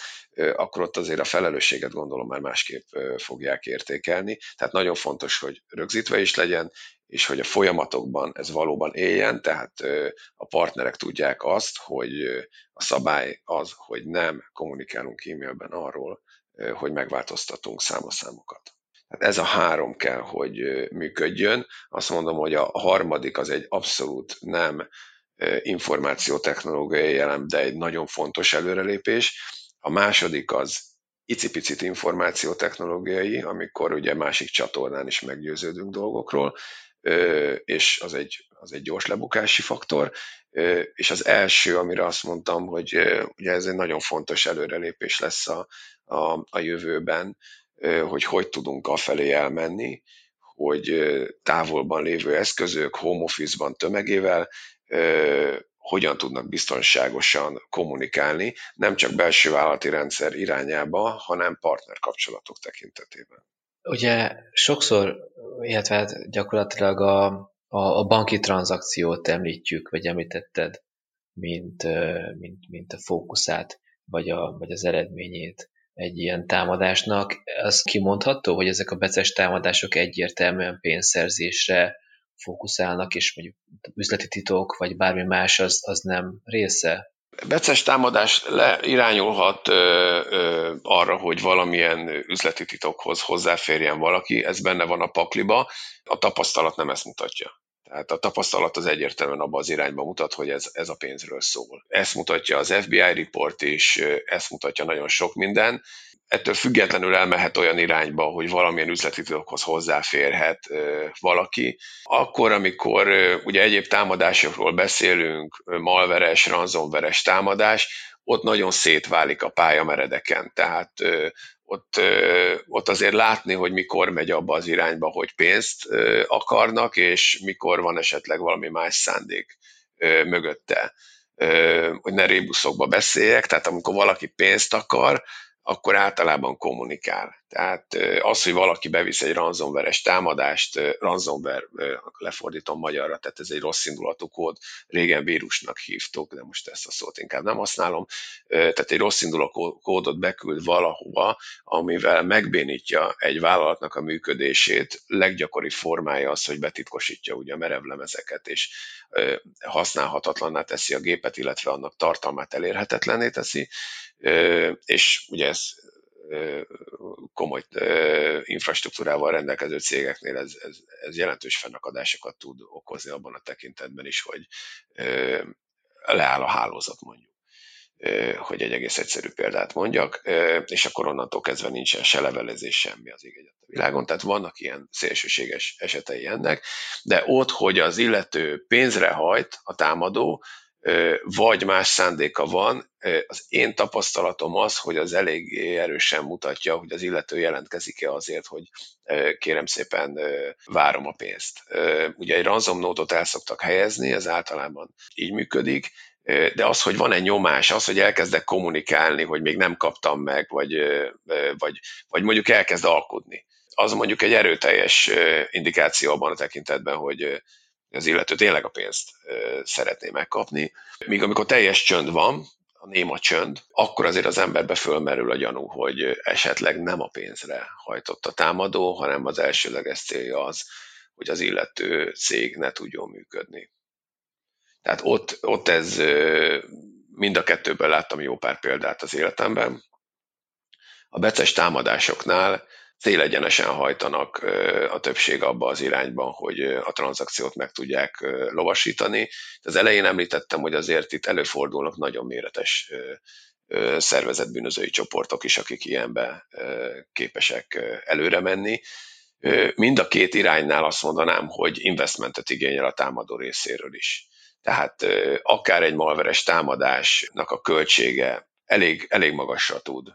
akkor ott azért a felelősséget gondolom már másképp fogják értékelni. Tehát nagyon fontos, hogy rögzítve is legyen, és hogy a folyamatokban ez valóban éljen, tehát a partnerek tudják azt, hogy a szabály az, hogy nem kommunikálunk e-mailben arról, hogy megváltoztatunk számaszámokat. Tehát ez a három kell, hogy működjön. Azt mondom, hogy a harmadik az egy abszolút nem információtechnológiai elem, de egy nagyon fontos előrelépés. A második az icipicit információtechnológiai, amikor ugye másik csatornán is meggyőződünk dolgokról, és az egy, az egy gyors lebukási faktor. És az első, amire azt mondtam, hogy ugye ez egy nagyon fontos előrelépés lesz a, a, a jövőben, hogy hogy tudunk afelé elmenni, hogy távolban lévő eszközök, home office-ban tömegével hogyan tudnak biztonságosan kommunikálni, nem csak belső vállalati rendszer irányába, hanem partnerkapcsolatok tekintetében. Ugye sokszor, illetve hát gyakorlatilag a, a, a banki tranzakciót említjük, vagy említetted, mint, mint, mint a fókuszát, vagy, a, vagy az eredményét egy ilyen támadásnak. Az kimondható, hogy ezek a beces támadások egyértelműen pénzszerzésre fókuszálnak, és mondjuk üzleti titok, vagy bármi más, az, az nem része? Becses támadás le, irányulhat ö, ö, arra, hogy valamilyen üzleti titokhoz hozzáférjen valaki, ez benne van a pakliba, a tapasztalat nem ezt mutatja. Tehát a tapasztalat az egyértelműen abban az irányba mutat, hogy ez, ez a pénzről szól. Ezt mutatja az FBI report is, ezt mutatja nagyon sok minden. Ettől függetlenül elmehet olyan irányba, hogy valamilyen üzleti titokhoz hozzáférhet valaki. Akkor, amikor ugye egyéb támadásokról beszélünk, malveres, ransomveres támadás, ott nagyon szétválik a pálya meredeken. Tehát ott, ott azért látni, hogy mikor megy abba az irányba, hogy pénzt akarnak, és mikor van esetleg valami más szándék mögötte. Hogy ne rébuszokba beszéljek, tehát amikor valaki pénzt akar, akkor általában kommunikál. Tehát az, hogy valaki bevisz egy ransomware támadást, ransomware lefordítom magyarra, tehát ez egy rossz indulatú kód, régen vírusnak hívtuk, de most ezt a szót inkább nem használom, tehát egy rossz indulatú kódot beküld valahova, amivel megbénítja egy vállalatnak a működését, leggyakori formája az, hogy betitkosítja ugye a merevlemezeket, és használhatatlanná teszi a gépet, illetve annak tartalmát elérhetetlenné teszi, és ugye ez komoly infrastruktúrával rendelkező cégeknél ez, ez, ez jelentős fennakadásokat tud okozni abban a tekintetben is, hogy leáll a hálózat mondjuk hogy egy egész egyszerű példát mondjak, és akkor onnantól kezdve nincsen se levelezés, semmi az ég a világon. Tehát vannak ilyen szélsőséges esetei ennek, de ott, hogy az illető pénzre hajt a támadó, vagy más szándéka van, az én tapasztalatom az, hogy az elég erősen mutatja, hogy az illető jelentkezik-e azért, hogy kérem szépen várom a pénzt. Ugye egy ransom nótot el szoktak helyezni, ez általában így működik, de az, hogy van egy nyomás, az, hogy elkezdek kommunikálni, hogy még nem kaptam meg, vagy, vagy, vagy mondjuk elkezd alkudni, az mondjuk egy erőteljes indikáció abban a tekintetben, hogy az illető tényleg a pénzt szeretné megkapni. Míg amikor teljes csönd van, a néma csönd, akkor azért az emberbe fölmerül a gyanú, hogy esetleg nem a pénzre hajtott a támadó, hanem az elsőleges célja az, hogy az illető cég ne tudjon működni. Tehát ott, ott ez mind a kettőből láttam jó pár példát az életemben. A beces támadásoknál célegyenesen hajtanak a többség abba az irányban, hogy a tranzakciót meg tudják lovasítani. Az elején említettem, hogy azért itt előfordulnak nagyon méretes szervezett bűnözői csoportok is, akik ilyenbe képesek előre menni. Mind a két iránynál azt mondanám, hogy investmentet igényel a támadó részéről is. Tehát akár egy malveres támadásnak a költsége elég, elég magasra tud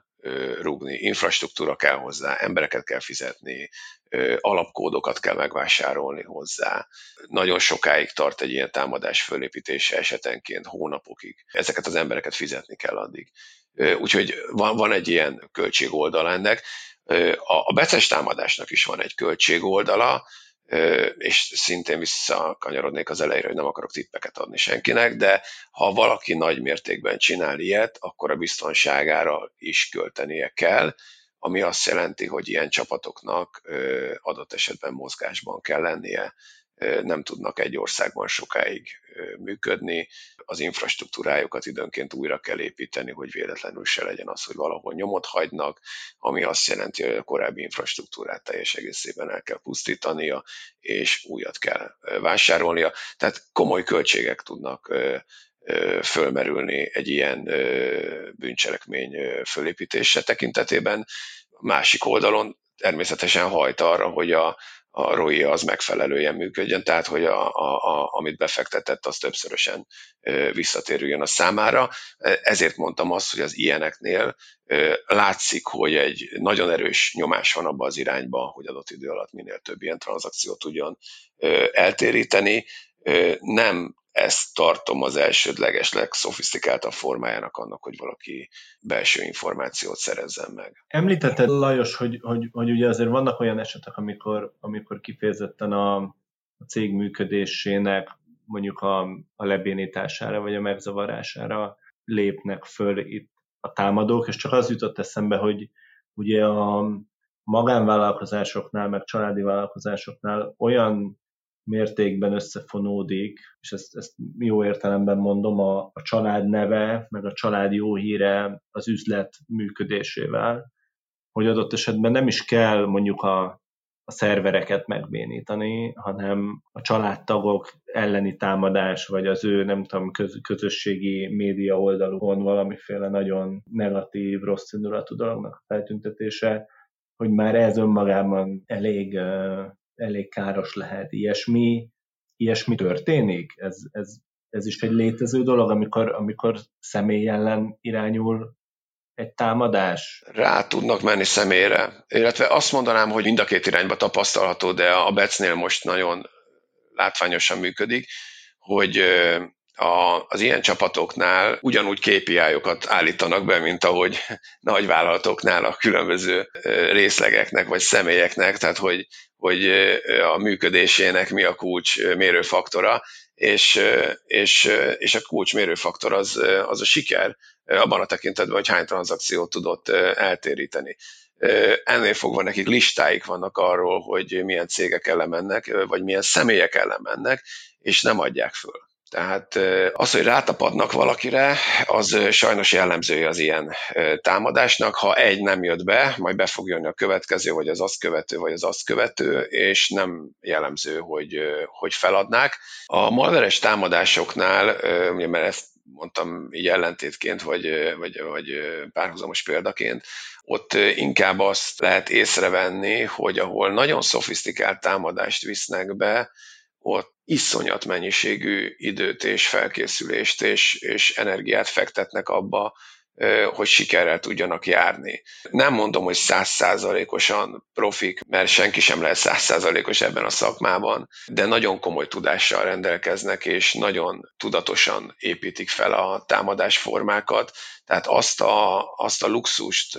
rúgni. Infrastruktúra kell hozzá, embereket kell fizetni, alapkódokat kell megvásárolni hozzá. Nagyon sokáig tart egy ilyen támadás fölépítése esetenként, hónapokig. Ezeket az embereket fizetni kell addig. Úgyhogy van, van egy ilyen költségoldala ennek. A beces támadásnak is van egy költségoldala, és szintén visszakanyarodnék az elejére, hogy nem akarok tippeket adni senkinek, de ha valaki nagy mértékben csinál ilyet, akkor a biztonságára is költenie kell, ami azt jelenti, hogy ilyen csapatoknak adott esetben mozgásban kell lennie, nem tudnak egy országban sokáig működni, az infrastruktúrájukat időnként újra kell építeni, hogy véletlenül se legyen az, hogy valahol nyomot hagynak, ami azt jelenti, hogy a korábbi infrastruktúrát teljes egészében el kell pusztítania, és újat kell vásárolnia. Tehát komoly költségek tudnak fölmerülni egy ilyen bűncselekmény fölépítése tekintetében. Másik oldalon természetesen hajt arra, hogy a, a ROI az megfelelően működjön, tehát hogy a, a, a, amit befektetett, az többszörösen visszatérüljön a számára. Ezért mondtam azt, hogy az ilyeneknél látszik, hogy egy nagyon erős nyomás van abba az irányba, hogy adott idő alatt minél több ilyen tranzakciót tudjon eltéríteni. Nem ezt tartom az elsődleges, legszofisztikáltabb formájának annak, hogy valaki belső információt szerezzen meg. Említetted, Lajos, hogy, hogy, hogy ugye azért vannak olyan esetek, amikor, amikor kifejezetten a, a cég működésének mondjuk a, a lebénítására vagy a megzavarására lépnek föl itt a támadók, és csak az jutott eszembe, hogy ugye a magánvállalkozásoknál, meg családi vállalkozásoknál olyan mértékben összefonódik, és ezt, ezt jó értelemben mondom, a, a család neve, meg a család jó híre az üzlet működésével, hogy adott esetben nem is kell mondjuk a, a szervereket megbénítani, hanem a családtagok elleni támadás, vagy az ő, nem tudom, köz, közösségi média oldalukon valamiféle nagyon negatív, rossz indulatú dolognak a feltüntetése, hogy már ez önmagában elég, elég káros lehet. Ilyesmi, ilyesmi történik? Ez, ez, ez is egy létező dolog, amikor, amikor személy ellen irányul egy támadás? Rá tudnak menni személyre. Illetve azt mondanám, hogy mind a két irányba tapasztalható, de a Becnél most nagyon látványosan működik, hogy a, az ilyen csapatoknál ugyanúgy KPI-okat állítanak be, mint ahogy [laughs] nagy vállalatoknál a különböző részlegeknek vagy személyeknek, tehát hogy, hogy a működésének mi a kulcs mérőfaktora, és, és, és a kulcs mérőfaktor az, az a siker, abban a tekintetben, hogy hány tranzakciót tudott eltéríteni. Ennél fogva nekik listáik vannak arról, hogy milyen cégek ellen mennek, vagy milyen személyek ellen mennek, és nem adják föl. Tehát az, hogy rátapadnak valakire, az sajnos jellemzője az ilyen támadásnak. Ha egy nem jött be, majd be fog jönni a következő, vagy az azt követő, vagy az azt követő, és nem jellemző, hogy, hogy feladnák. A malveres támadásoknál, mert ezt mondtam így ellentétként, vagy, vagy, vagy párhuzamos példaként, ott inkább azt lehet észrevenni, hogy ahol nagyon szofisztikált támadást visznek be, ott iszonyat mennyiségű időt és felkészülést és, és energiát fektetnek abba, hogy sikerrel tudjanak járni. Nem mondom, hogy százszázalékosan profik, mert senki sem lehet százszázalékos ebben a szakmában, de nagyon komoly tudással rendelkeznek, és nagyon tudatosan építik fel a támadásformákat, tehát azt a, azt a luxust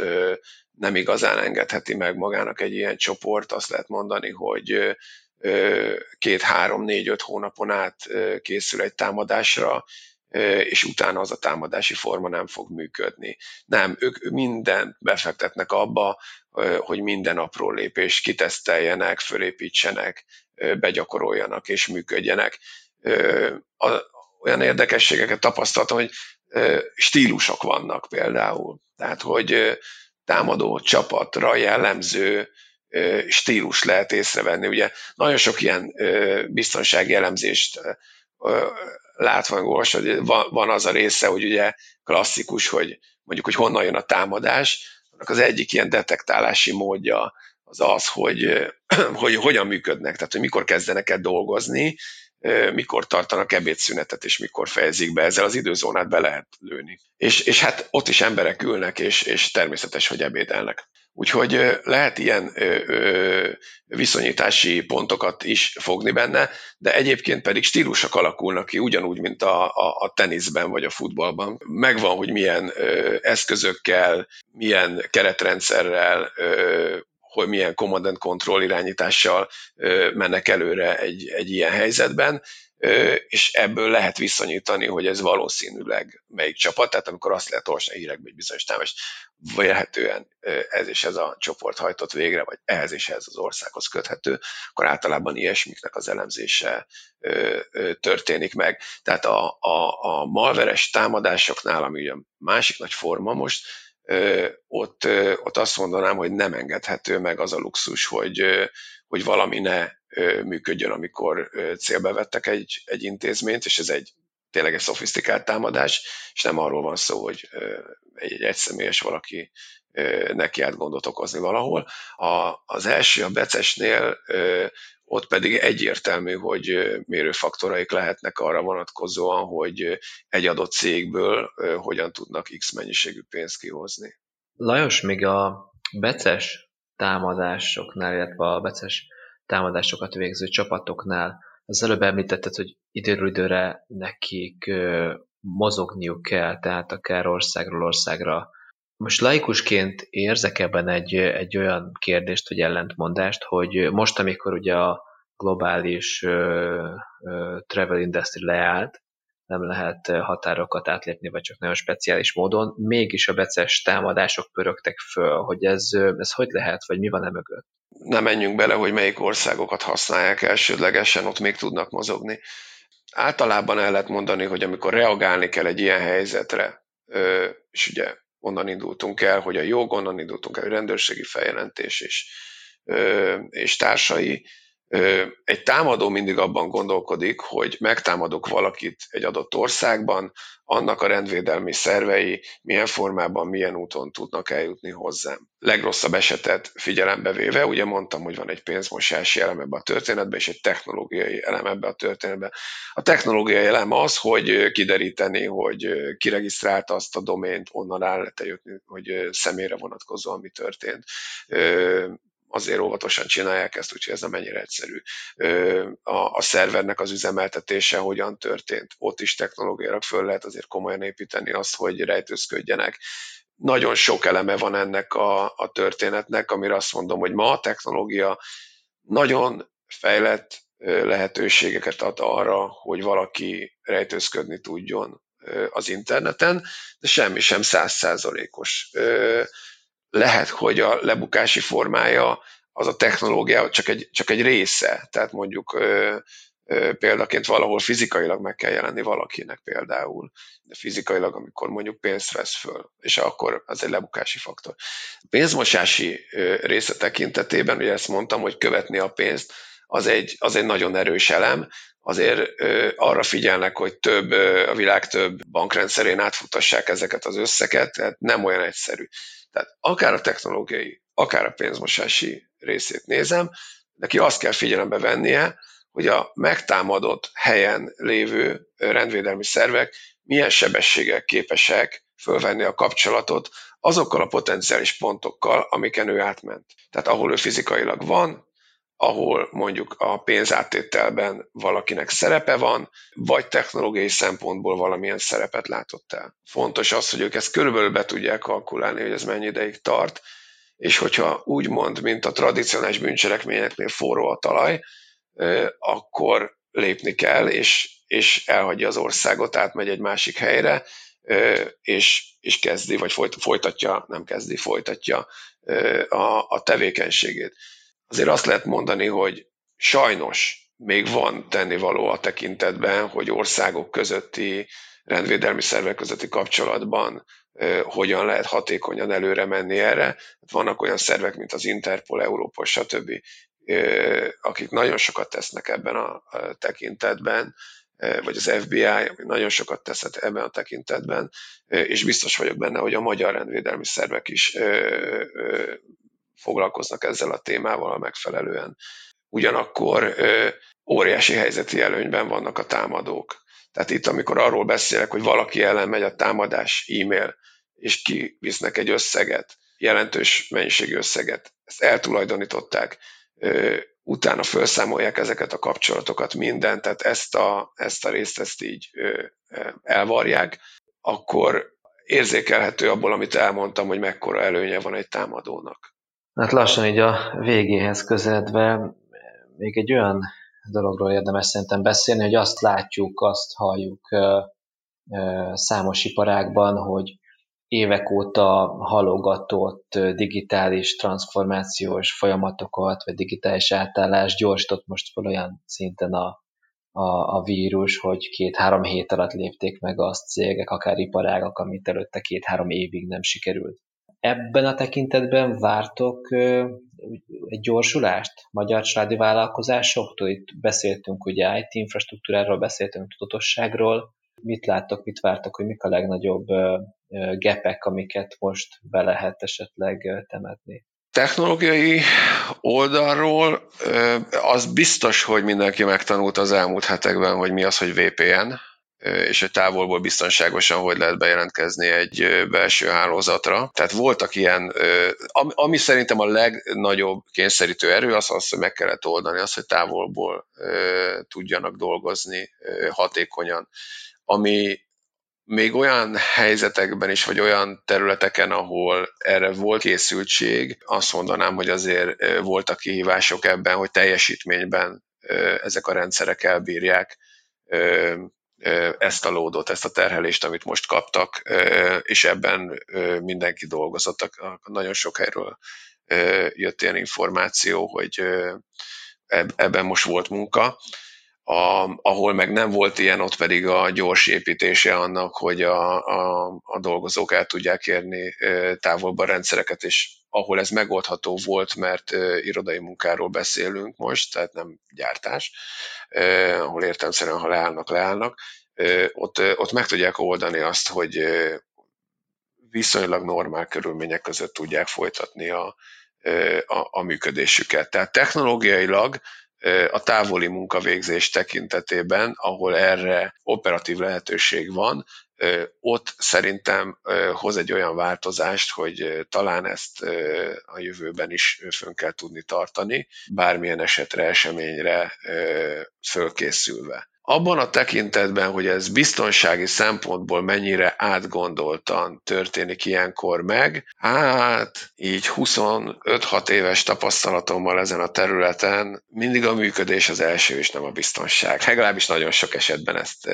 nem igazán engedheti meg magának egy ilyen csoport, azt lehet mondani, hogy két, három, négy, öt hónapon át készül egy támadásra, és utána az a támadási forma nem fog működni. Nem, ők mindent befektetnek abba, hogy minden apró lépést kiteszteljenek, fölépítsenek, begyakoroljanak és működjenek. Olyan érdekességeket tapasztaltam, hogy stílusok vannak például. Tehát, hogy támadó csapatra jellemző stílus lehet észrevenni. Ugye nagyon sok ilyen biztonsági elemzést látva, hogy van az a része, hogy ugye klasszikus, hogy mondjuk, hogy honnan jön a támadás, annak az egyik ilyen detektálási módja az az, hogy, [clears throat] hogy hogyan működnek, tehát hogy mikor kezdenek el dolgozni, mikor tartanak ebédszünetet, és mikor fejezik be, ezzel az időzónát be lehet lőni. És, és hát ott is emberek ülnek, és, és természetes, hogy ebédelnek. Úgyhogy lehet ilyen viszonyítási pontokat is fogni benne, de egyébként pedig stílusok alakulnak ki, ugyanúgy, mint a, a, a teniszben vagy a futballban. Megvan, hogy milyen eszközökkel, milyen keretrendszerrel, hogy milyen command and control irányítással mennek előre egy, egy ilyen helyzetben, és ebből lehet viszonyítani, hogy ez valószínűleg melyik csapat, tehát amikor azt lehet olvasni a hírekben, hogy bizonyos támadást lehetően ez és ez a csoport hajtott végre, vagy ehhez és ehhez az országhoz köthető, akkor általában ilyesmiknek az elemzése történik meg. Tehát a, a, a malveres támadásoknál, ami a másik nagy forma most, ott, ott azt mondanám, hogy nem engedhető meg az a luxus, hogy, hogy valami ne működjön, amikor célbe vettek egy, egy intézményt, és ez egy tényleg egy szofisztikált támadás, és nem arról van szó, hogy egy, egy egyszemélyes valaki neki át gondot okozni valahol. A, az első, a becesnél ott pedig egyértelmű, hogy mérőfaktoraik lehetnek arra vonatkozóan, hogy egy adott cégből hogyan tudnak X mennyiségű pénzt kihozni. Lajos, még a beces támadásoknál, illetve a beces támadásokat végző csapatoknál, az előbb említetted, hogy időről időre nekik mozogniuk kell, tehát akár országról országra. Most laikusként érzek ebben egy, egy olyan kérdést, vagy ellentmondást, hogy most, amikor ugye a globális ö, ö, travel industry leállt, nem lehet határokat átlépni, vagy csak nagyon speciális módon, mégis a beces támadások pörögtek föl, hogy ez, ez hogy lehet, vagy mi van e mögött? Nem menjünk bele, hogy melyik országokat használják elsődlegesen, ott még tudnak mozogni. Általában el lehet mondani, hogy amikor reagálni kell egy ilyen helyzetre, és ugye onnan indultunk el, hogy a jog, onnan indultunk el, hogy rendőrségi feljelentés és, és társai, egy támadó mindig abban gondolkodik, hogy megtámadok valakit egy adott országban, annak a rendvédelmi szervei milyen formában, milyen úton tudnak eljutni hozzám. Legrosszabb esetet figyelembe véve, ugye mondtam, hogy van egy pénzmosási elem ebbe a történetbe, és egy technológiai elem ebbe a történetbe. A technológiai elem az, hogy kideríteni, hogy kiregisztrálta azt a domént, onnan el lehet jutni, hogy személyre vonatkozóan mi történt azért óvatosan csinálják ezt, úgyhogy ez nem ennyire egyszerű. A, a szervernek az üzemeltetése hogyan történt, ott is technológiára föl lehet azért komolyan építeni azt, hogy rejtőzködjenek. Nagyon sok eleme van ennek a, a történetnek, amire azt mondom, hogy ma a technológia nagyon fejlett lehetőségeket ad arra, hogy valaki rejtőzködni tudjon az interneten, de semmi sem százszázalékos lehet, hogy a lebukási formája az a technológia csak egy, csak egy része, tehát mondjuk ö, ö, példaként valahol fizikailag meg kell jelenni valakinek például, de fizikailag, amikor mondjuk pénzt vesz föl, és akkor az egy lebukási faktor. A pénzmosási ö, része tekintetében, ugye ezt mondtam, hogy követni a pénzt, az egy, az egy nagyon erős elem, azért arra figyelnek, hogy több, a világ több bankrendszerén átfutassák ezeket az összeket, tehát nem olyan egyszerű. Tehát akár a technológiai, akár a pénzmosási részét nézem, neki azt kell figyelembe vennie, hogy a megtámadott helyen lévő rendvédelmi szervek milyen sebességgel képesek fölvenni a kapcsolatot azokkal a potenciális pontokkal, amiken ő átment. Tehát ahol ő fizikailag van, ahol mondjuk a pénzáttételben valakinek szerepe van, vagy technológiai szempontból valamilyen szerepet látott el. Fontos az, hogy ők ezt körülbelül be tudják kalkulálni, hogy ez mennyi ideig tart, és hogyha úgy mond, mint a tradicionális bűncselekményeknél forró a talaj, akkor lépni kell, és, és elhagyja az országot, átmegy egy másik helyre, és, és kezdi, vagy folytatja, nem kezdi, folytatja a, a tevékenységét azért azt lehet mondani, hogy sajnos még van tennivaló a tekintetben, hogy országok közötti rendvédelmi szervek közötti kapcsolatban hogyan lehet hatékonyan előre menni erre. Vannak olyan szervek, mint az Interpol, Európol, stb., akik nagyon sokat tesznek ebben a tekintetben, vagy az FBI, ami nagyon sokat tesz ebben a tekintetben, és biztos vagyok benne, hogy a magyar rendvédelmi szervek is foglalkoznak ezzel a témával megfelelően. Ugyanakkor óriási helyzeti előnyben vannak a támadók. Tehát itt, amikor arról beszélek, hogy valaki ellen megy a támadás e-mail, és kivisznek egy összeget, jelentős mennyiségű összeget, ezt eltulajdonították, utána felszámolják ezeket a kapcsolatokat, mindent, tehát ezt a, ezt a részt ezt így elvarják, akkor érzékelhető abból, amit elmondtam, hogy mekkora előnye van egy támadónak. Hát lassan így a végéhez közeledve még egy olyan dologról érdemes szerintem beszélni, hogy azt látjuk, azt halljuk számos iparágban, hogy évek óta halogatott digitális transformációs folyamatokat, vagy digitális átállást gyorsított most fel olyan szinten a, a, a vírus, hogy két-három hét alatt lépték meg azt cégek, akár iparágak, amit előtte két-három évig nem sikerült ebben a tekintetben vártok egy gyorsulást magyar családi vállalkozásoktól? Itt beszéltünk ugye IT infrastruktúráról, beszéltünk tudatosságról. Mit láttok, mit vártok, hogy mik a legnagyobb gepek, amiket most be lehet esetleg temetni? Technológiai oldalról az biztos, hogy mindenki megtanult az elmúlt hetekben, hogy mi az, hogy VPN, és hogy távolból biztonságosan hogy lehet bejelentkezni egy belső hálózatra. Tehát voltak ilyen, ami szerintem a legnagyobb kényszerítő erő, az az, hogy meg kellett oldani azt, hogy távolból tudjanak dolgozni hatékonyan. Ami még olyan helyzetekben is, vagy olyan területeken, ahol erre volt készültség, azt mondanám, hogy azért voltak kihívások ebben, hogy teljesítményben ezek a rendszerek elbírják ezt a lódot, ezt a terhelést, amit most kaptak, és ebben mindenki dolgozott. Nagyon sok helyről jött ilyen információ, hogy ebben most volt munka. A, ahol meg nem volt ilyen, ott pedig a gyors építése annak, hogy a, a, a dolgozók el tudják érni távolba rendszereket, és ahol ez megoldható volt, mert irodai munkáról beszélünk most, tehát nem gyártás, ahol értelmszerűen, ha leállnak, leállnak, ott, ott meg tudják oldani azt, hogy viszonylag normál körülmények között tudják folytatni a, a, a működésüket. Tehát technológiailag a távoli munkavégzés tekintetében, ahol erre operatív lehetőség van, ott szerintem hoz egy olyan változást, hogy talán ezt a jövőben is fönn kell tudni tartani, bármilyen esetre, eseményre fölkészülve. Abban a tekintetben, hogy ez biztonsági szempontból mennyire átgondoltan történik ilyenkor meg, hát így 25-6 éves tapasztalatommal ezen a területen mindig a működés az első, és nem a biztonság. Legalábbis nagyon sok esetben ezt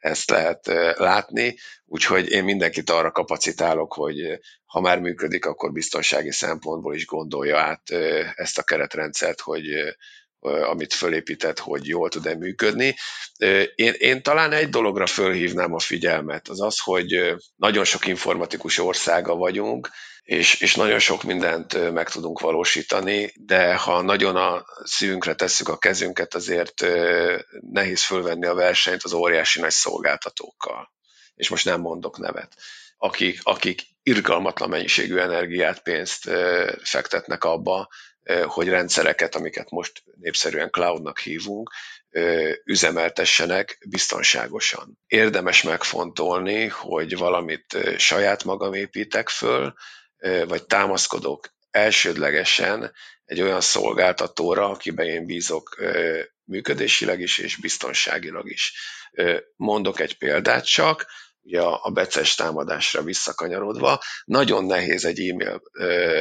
ezt lehet látni, úgyhogy én mindenkit arra kapacitálok, hogy ha már működik, akkor biztonsági szempontból is gondolja át ezt a keretrendszert, hogy amit fölépített, hogy jól tud-e működni. Én, én talán egy dologra fölhívnám a figyelmet, az az, hogy nagyon sok informatikus országa vagyunk, és, és nagyon sok mindent meg tudunk valósítani, de ha nagyon a szívünkre tesszük a kezünket, azért nehéz fölvenni a versenyt az óriási nagy szolgáltatókkal. És most nem mondok nevet. Akik, akik irgalmatlan mennyiségű energiát, pénzt fektetnek abba, hogy rendszereket, amiket most népszerűen cloudnak hívunk, üzemeltessenek biztonságosan. Érdemes megfontolni, hogy valamit saját magam építek föl, vagy támaszkodok elsődlegesen egy olyan szolgáltatóra, akiben én bízok működésileg is és biztonságilag is. Mondok egy példát csak, ugye a beces támadásra visszakanyarodva, nagyon nehéz egy e-mail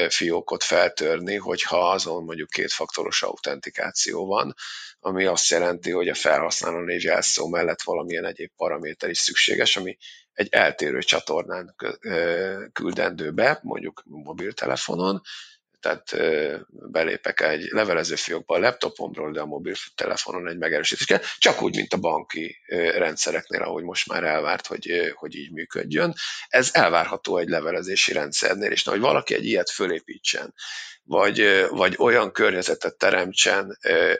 fiókot feltörni, hogyha azon mondjuk kétfaktoros autentikáció van, ami azt jelenti, hogy a felhasználó névjelszó mellett valamilyen egyéb paraméter is szükséges, ami egy eltérő csatornán küldendő be, mondjuk mobiltelefonon, tehát belépek egy levelező fiókba a laptopomról, de a mobiltelefonon egy megerősítés kell, csak úgy, mint a banki rendszereknél, ahogy most már elvárt, hogy, hogy így működjön. Ez elvárható egy levelezési rendszernél, és na, hogy valaki egy ilyet fölépítsen, vagy, vagy olyan környezetet teremtsen,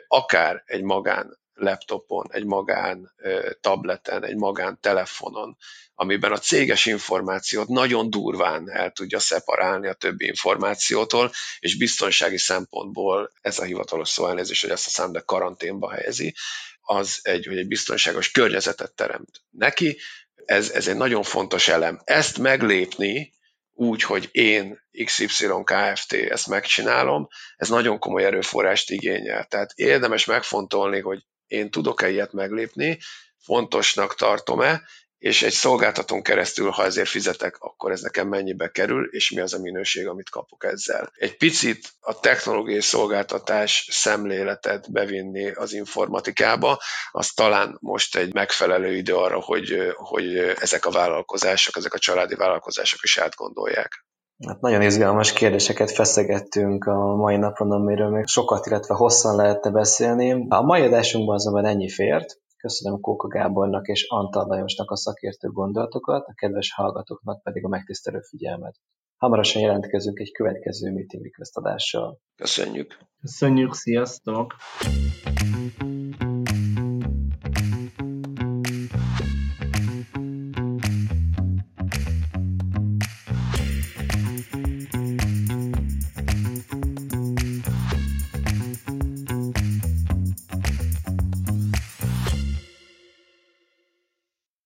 akár egy magán laptopon, egy magán tableten, egy magán telefonon, amiben a céges információt nagyon durván el tudja szeparálni a többi információtól, és biztonsági szempontból ez a hivatalos szó elnézést, hogy ezt a szám, de karanténba helyezi, az egy, hogy egy biztonságos környezetet teremt neki, ez, ez egy nagyon fontos elem. Ezt meglépni, úgy, hogy én XY Kft. ezt megcsinálom, ez nagyon komoly erőforrást igényel. Tehát érdemes megfontolni, hogy én tudok-e ilyet meglépni, fontosnak tartom-e, és egy szolgáltatón keresztül, ha ezért fizetek, akkor ez nekem mennyibe kerül, és mi az a minőség, amit kapok ezzel. Egy picit a technológiai szolgáltatás szemléletet bevinni az informatikába, az talán most egy megfelelő idő arra, hogy, hogy ezek a vállalkozások, ezek a családi vállalkozások is átgondolják. Hát nagyon izgalmas kérdéseket feszegettünk a mai napon, amiről még sokat, illetve hosszan lehetne beszélni. A mai adásunkban azonban ennyi fért. Köszönöm Kóka Gábornak és Antal Lajosnak a szakértő gondolatokat, a kedves hallgatóknak pedig a megtisztelő figyelmet. Hamarosan jelentkezünk egy következő meeting request adással. Köszönjük! Köszönjük, sziasztok!